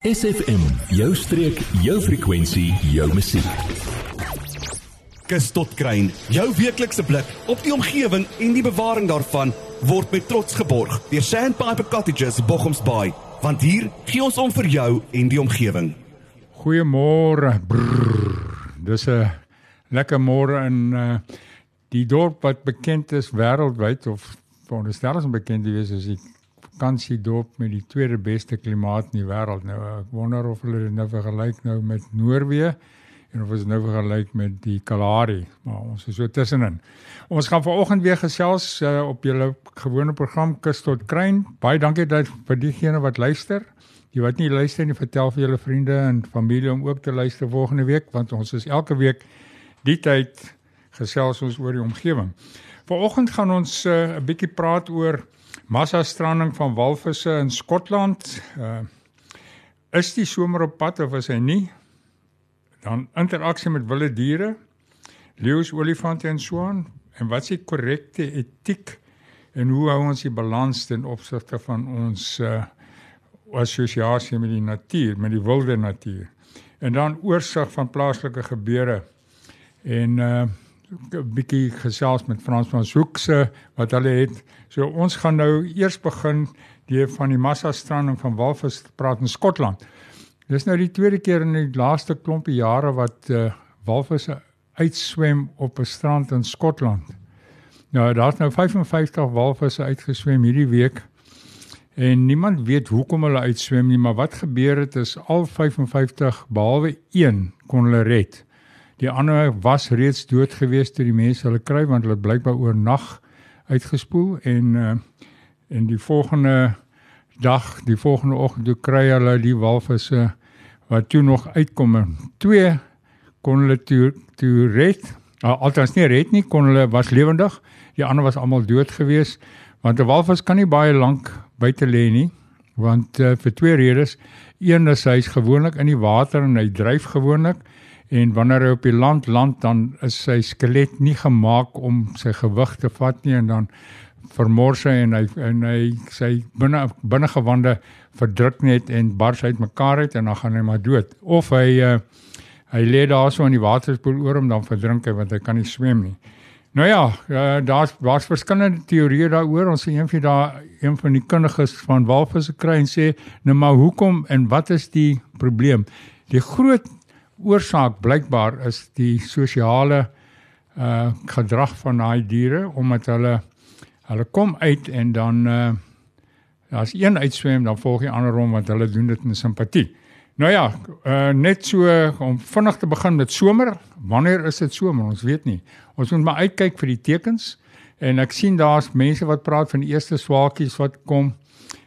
SFM, jou streek, jou frekwensie, jou musiek. Kus tot kruin, jou weeklikse blik op die omgewing en die bewaring daarvan word met trots geborg deur Sandpiper Cottages Bochums Bay, want hier gee ons om vir jou en die omgewing. Goeiemôre. Dis 'n lekker môre in uh die dorp wat bekend is wêreldwyd of veronderstel is om bekend te wees as die vakansiedorp met die tweede beste klimaat in die wêreld. Nou ek wonder of hulle dit nou vergelyk nou met Noorwe en of ons nou vergelyk met die Kalahari, maar ons is so tussenin. Ons gaan vanoggend weer gesels uh, op julle gewone program Kus tot Kruin. Baie dankie dat vir diegene wat luister. Jy wat nie luister nie, vertel vir julle vriende en familie om ook te luister volgende week want ons is elke week die tyd gesels ons oor die omgewing. Vanoggend gaan ons eh, 'n uh, bietjie praat oor massa stranding van walvisse in Skotland. Uh is die somer op pad of is hy nie? Dan interaksie met wilde diere, leeu's, olifante en so aan en wat is die korrekte etiek en hoe hou ons die balans ten opsigte van ons uh assosiasie met die natuur, met die wilde natuur. En dan oorsig van plaaslike gebeure en uh 'n bietjie gesels met Frans van Zoek se wat hulle het. So ons gaan nou eers begin deur van die massa stranding van walvis praat in Skotland. Dis nou die tweede keer in die laaste klompie jare wat uh, walvisse uitswem op 'n strand in Skotland. Nou daar's nou 55 walvisse uitgeswem hierdie week. En niemand weet hoekom hulle uitswem nie, maar wat gebeur het is al 55 behalwe een kon hulle red. Die ander was reeds dood gewees toe die mense hulle kry want hulle blykbaar oornag uitgespoel en uh, en die volgende dag, die volgende oggend toe kry hulle die walvisse wat toe nog uitkom. Twee kon hulle toe toe red. Althans nie red nie, kon hulle was lewendig. Die ander was almal dood gewees want 'n walvis kan nie baie lank buite lê nie want uh, vir twee redes. Een is hy's gewoonlik in die water en hy dryf gewoonlik en wanneer hy op die land land dan is sy skelet nie gemaak om sy gewig te vat nie en dan vermors hy en hy en hy sy binne binnengewande verdruk net en bars uitmekaar uit en dan gaan hy maar dood. Of hy uh, hy lê daar so in die waterspoel oor hom dan verdrink hy want hy kan nie swem nie. Nou ja uh, daar's daar's verskillende teorieë daaroor. Ons sien een van daar een van die kundiges van walvisse kry en sê nou maar hoekom en wat is die probleem? Die groot oorsaak blykbaar is die sosiale uh gedrag van daai diere omdat hulle hulle kom uit en dan uh as een uitswem dan volg die ander hom want hulle doen dit in simpatie. Nou ja, uh net so om vinnig te begin met somer. Wanneer is dit somer? Ons weet nie. Ons moet maar uitkyk vir die tekens en ek sien daar's mense wat praat van die eerste swaakies wat kom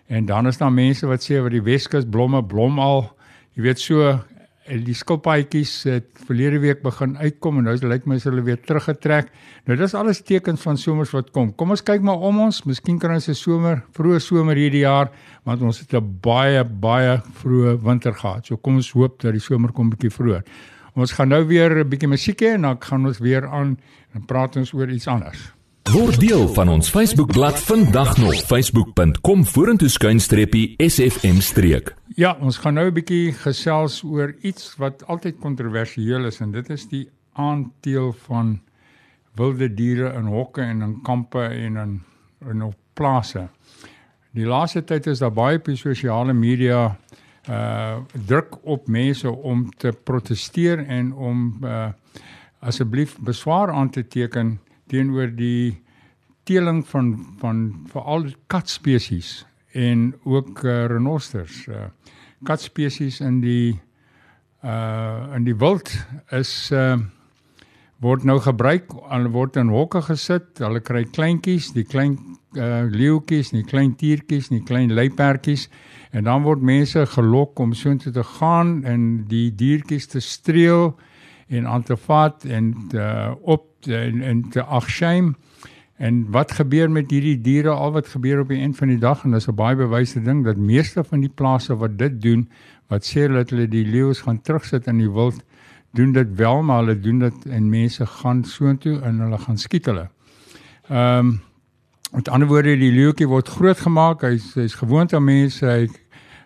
en dan is daar mense wat sê wat die Weskus blomme blom al. Jy weet so die skilpaadjies het verlede week begin uitkom en nou lyk my hulle weer teruggetrek. Nou dis alles tekens van somers wat kom. Kom ons kyk maar om ons. Miskien kan ons 'n somer, vroeë somer hierdie jaar, want ons het 'n baie baie vroeë winter gehad. So kom ons hoop dat die somer kom bietjie vroeër. Ons gaan nou weer 'n bietjie musiek hê en dan gaan ons weer aan en praat ons oor iets anders. Word deel van ons Facebookblad vandag nog facebook.com vorentoe skuinstreepie sfm streek. Ja, ons gaan nou 'n bietjie gesels oor iets wat altyd kontroversieel is en dit is die aanteel van wilde diere in hokke en in kampe en in in op plase. Die laaste tyd is daar baie op die sosiale media uh druk op mense om te proteseer en om uh asseblief beswaar aan te teken teenoor die teeling van van veral katspesies en ook uh, renosters. Uh, katspesies in die uh in die wild is uh word nou gebruik, hulle word in hokke gesit, hulle kry kleintjies, die klein uh leeuetjies, die klein tiertjies, die klein luipertjies en dan word mense gelok om soontoe te gaan en die diertjies te streel en aan te vat en te, op en, en te agshame En wat gebeur met hierdie diere al wat gebeur op die eind van die dag en dis 'n baie bewyse ding dat meeste van die plase wat dit doen, wat sê dat hulle die leeu's gaan terugsit in die wild, doen dit wel maar hulle doen dit en mense gaan soontoe en hulle gaan skiet hulle. Ehm um, met ander woorde die leeuetjie word grootgemaak, hy's hy's gewoond aan mense, hy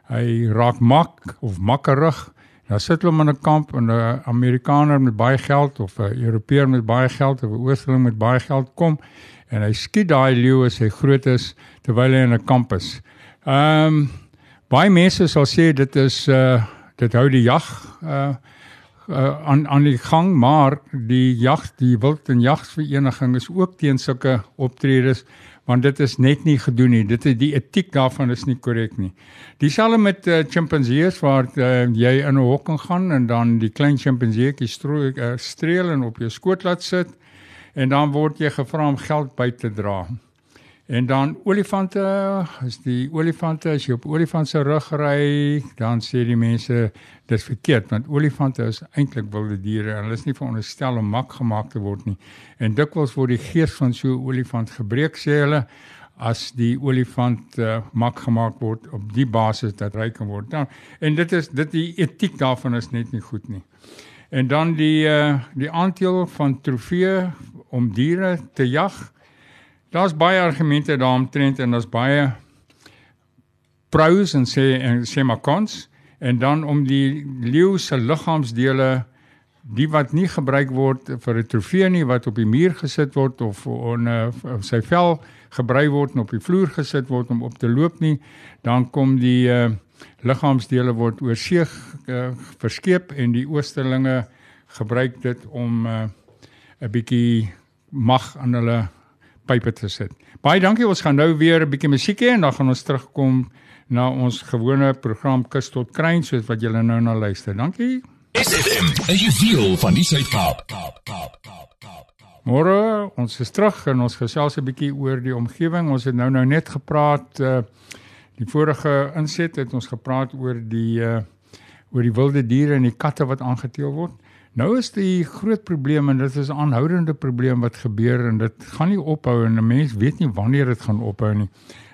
Hy raak mak of makkerig. Dan sit hulle in 'n kamp en 'n Amerikaner met baie geld of 'n Europeër met baie geld of 'n Oosterling met baie geld kom en hy skiet daai leeu as hy groot is terwyl hy in 'n kamp is. Ehm um, baie mense sal sê dit is uh dit hou die jag uh uh, aan aan die gang, maar die jag, die wild en jagvereniging is ook teen sulke optredes want dit is net nie gedoen nie. Dit is die etiek daarvan is nie korrek nie. Dieselfde met uh, chimpansees waar uh, jy in 'n hok gaan en dan die klein chimpanseetjie uh, streel en op jou skoot laat sit en dan word jy gevra om geld by te dra. En dan olifante, as die olifante as jy op olifant se rug ry, dan sê die mense dis verkeerd want olifante is eintlik wilde diere en hulle is nie veronderstel om mak gemaak te word nie. En dikwels word die gees van so 'n olifant gebreek sê hulle as die olifant uh, mak gemaak word op die basis dat hy kan word. Nou, en dit is dit die etiek daarvan is net nie goed nie. En dan die uh, die aandeel van trofee om diere te jag. Daar's baie argumente daaromtrent en daar's baie pros en sê en sê maar kons en dan om die leeu se liggaamsdele die wat nie gebruik word vir 'n trofee nie wat op die muur gesit word of on uh, sy vel gebruik word en op die vloer gesit word om op te loop nie dan kom die uh, liggaamsdele word oor see uh, verskeep en die oosterlinge gebruik dit om 'n uh, bietjie mag aan hulle pype te sit. Baie dankie. Ons gaan nou weer 'n bietjie musiek hê en dan gaan ons terugkom na ons gewone program Kus tot Kruin soos wat julle nou na luister. Dankie. SFM, is jy deel van die Suid-Kaap? Môre, ons is terug en ons gesels 'n bietjie oor die omgewing. Ons het nou nou net gepraat uh die vorige inset het ons gepraat oor die uh oor die wilde diere en die katte wat aangeteel word. Nou is die groot probleem en dit is 'n aanhoudende probleem wat gebeur en dit gaan nie ophou en 'n mens weet nie wanneer dit gaan ophou nie.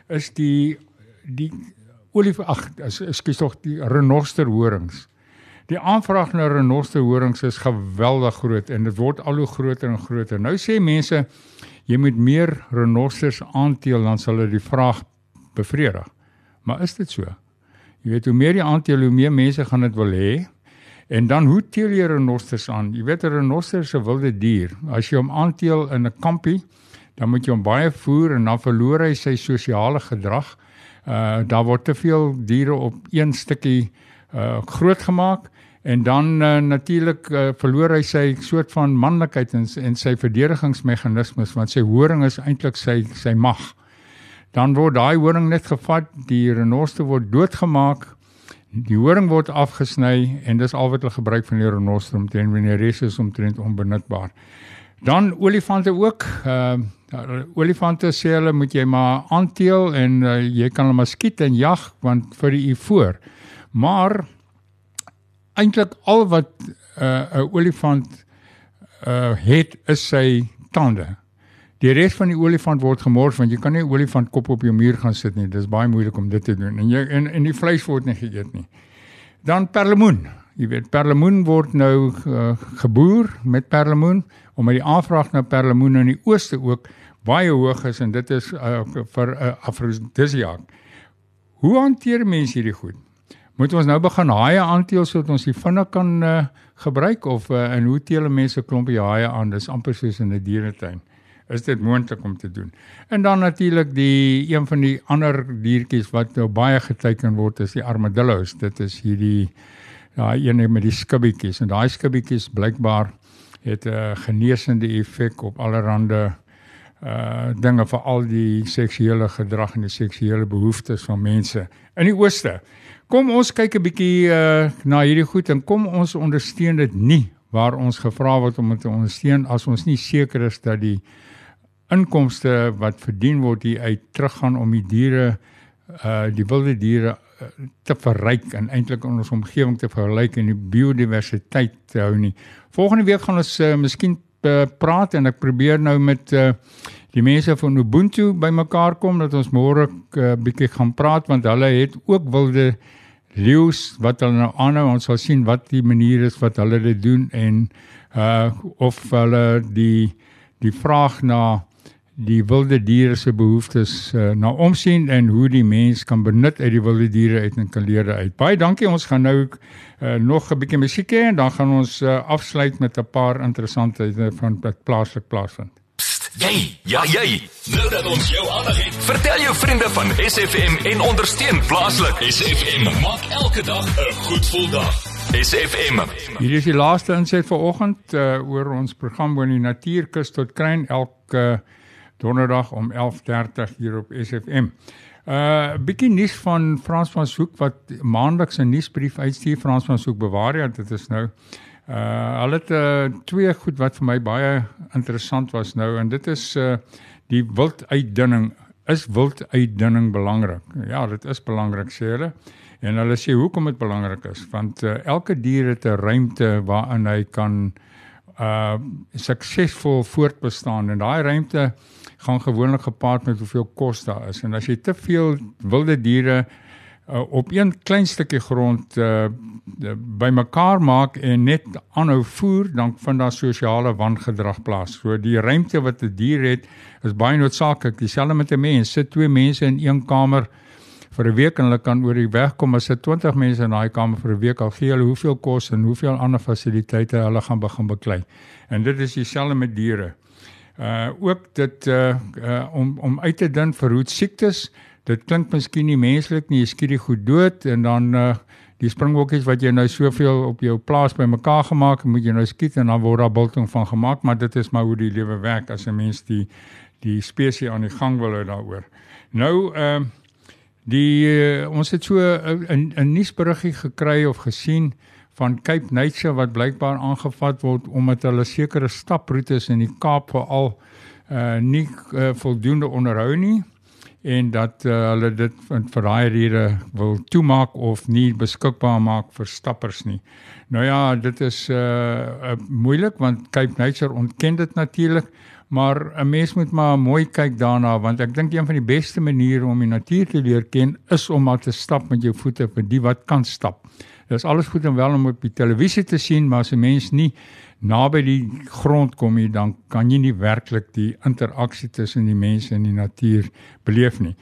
Is die die olif ag ekskuus tog die renosterhorings. Die aanvraag na renosterhorings is geweldig groot en dit word al hoe groter en groter. Nou sê mense jy moet meer renosters aanteel dan sal dit die vraag bevredig. Maar is dit so? Jy weet hoe meer die meer mense gaan dit wil hê. En dan hoe teel jy renosters aan? Jy weet 'n renoster is 'n wilde dier. As jy hom aanteel in 'n kampie, dan moet jy hom baie voer en dan verloor hy sy sosiale gedrag. Uh daar word te veel diere op een stukkie uh groot gemaak en dan uh, natuurlik uh, verloor hy sy soort van manlikheid en en sy verdedigingsmeganismes want sy horing is eintlik sy sy mag. Dan word daai horing net gevat, die renoster word doodgemaak Die horing word afgesny en dis al wat hulle gebruik van die renoster omtrent wanneer die res is omtrent onbenutbaar. Dan olifante ook. Ehm uh, olifante sê hulle moet jy maar aanteel en uh, jy kan hulle maar skiet en jag want vir die ivoor. Maar eintlik al wat uh, 'n uh, olifant uh, het is sy tande. Die res van die olifant word gemors want jy kan nie 'n olifant kop op jou muur gaan sit nie. Dis baie moeilik om dit te doen. En jy en en die vleis word nie geëet nie. Dan perlemoen. Jy weet perlemoen word nou uh, geboer met perlemoen omdat die aanvraag na perlemoen in die ooste ook baie hoog is en dit is uh, vir 'n uh, afrodisiak. Hoe hanteer mense hierdie goed? Moet ons nou begin haie aanteel sodat ons die vinne kan uh, gebruik of uh, en hoe teel mense klompie haie aan? Dis amper soos in 'n dieretuin is dit moontlik om te doen. En dan natuurlik die een van die ander diertjies wat nou baie geteken word is die armadillos. Dit is hierdie daai een met die skibbietjies en daai skibbietjies blykbaar het 'n genesende effek op allerlei uh dinge vir al die seksuele gedrag en die seksuele behoeftes van mense in die ooste. Kom ons kyk 'n bietjie uh na hierdie goed en kom ons ondersteun dit nie waar ons gevra word om dit te ondersteun as ons nie seker is dat die inkomste wat verdien word hier uit teruggaan om die diere uh die wilde diere uh, te verryk en eintlik in ons omgewing te verryk en die biodiversiteit te hou nie. Volgende week gaan ons uh, miskien uh, praat en ek probeer nou met uh die mense van Ubuntu bymekaar kom dat ons môre 'n uh, bietjie gaan praat want hulle het ook wilde leeu's wat hulle nou aanhou ons sal sien wat die manier is wat hulle dit doen en uh of hulle die die vraag na die wilde diere se behoeftes uh, na omsien en hoe die mens kan benut uit die wilde diere uit en kan leer uit. Baie dankie. Ons gaan nou uh, nog 'n bietjie musiek hê en dan gaan ons uh, afsluit met 'n paar interessante van wat plaaslik plaasvind. Jy, ja jy. Nou dat ons jou aandag het, vertel jou vriende van SFM en ondersteun plaaslik. SFM maak elke dag 'n goed gevoel dag. SFM. Hier is die laaste inset vir oggend uh, oor ons program oor die natuurkus tot kruin elke uh, donderdag om 11:30 hier op SFM. 'n uh, Bietjie nuus van Frans van Soek wat maandeliks 'n nuusbrief uitstuur Frans van Soek bewaar ja, dit is nou uh hulle het uh, twee goed wat vir my baie interessant was nou en dit is uh die wilduitdunning. Is wilduitdunning belangrik? Ja, dit is belangrik sê hulle. En hulle sê hoekom dit belangrik is want uh, elke dier het 'n ruimte waarin hy kan uh suksesvol voortbestaan en daai ruimte gaan gewoonlik gepaard met hoeveel kos daar is. En as jy te veel wilde diere uh, op een klein stukkie grond uh, bymekaar maak en net aanhou voer, dan vind daar sosiale wangedrag plaas. So die ruimte wat 'n die dier het, is baie noodsaaklik. Dieselfde met 'n mens. Sit twee mense in een kamer vir 'n week en hulle kan oor die weg kom as dit 20 mense in daai kamer vir 'n week al gee hulle hoeveel kos en hoeveel ander fasiliteite hulle gaan begin beklei. En dit is dieselfde met diere. Uh ook dit uh, uh om om uit te dun vir roet siektes. Dit klink miskien nie menslik nie, jy skiet die goed dood en dan uh die springbokkies wat jy nou soveel op jou plaas bymekaar gemaak, moet jy nou skiet en dan word daar biltong van gemaak, maar dit is maar hoe die lewe werk as 'n mens die die spesies aan die gang wil hou daaroor. Nou uh, Die uh, ons het so 'n 'n nuusberiggie gekry of gesien van Cape Nature wat blykbaar aangevat word omdat hulle sekere staproetes in die Kaap veral uh nie uh, voldoende onderhou nie en dat uh, hulle dit vir daai rede wil toemaak of nie beskikbaar maak vir stappers nie. Nou ja, dit is uh, uh moeilik want Cape Nature ontken dit natuurlik, Maar 'n mens moet maar mooi kyk daarna want ek dink een van die beste maniere om die natuur te leer ken is om maar te stap met jou voete vir die wat kan stap. Dit is alles goed en wel om op die televisie te sien, maar as 'n mens nie naby die grond kom nie, dan kan jy nie werklik die interaksie tussen die mense en die natuur beleef nie.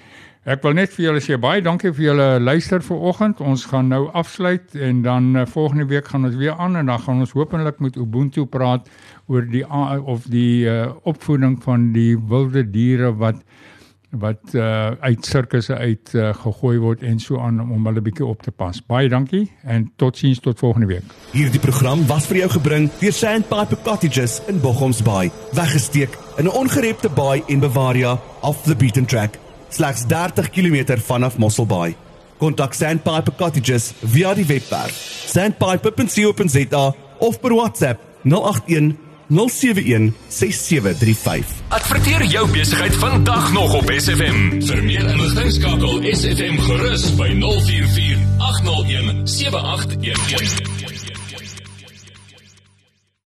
Ek wil net vir julle sê baie dankie vir julle luister vanoggend. Ons gaan nou afsluit en dan uh, volgende week gaan ons weer aan en dan gaan ons hopelik met Ubuntu praat oor die uh, of die uh, opvoeding van die wilde diere wat wat uh, uit sirkusse uit uh, gegooi word en so aan om hulle bietjie op te pas. Baie dankie en totsiens tot volgende week. Hierdie program was vir jou gebring deur Sandpiper Cottages in Bochoms Bay. Weggesteek in 'n ongerepte baai en Bavaria off the beaten track slegs 30 km vanaf Mosselbaai. Kontak Sandpiper Cottages via die webwerf sandpiper.co.za of per WhatsApp 081 071 6735. Adverteer jou besigheid vandag nog op SFM. Vir meer inligting skakel SFM gerus by 044 801 7811.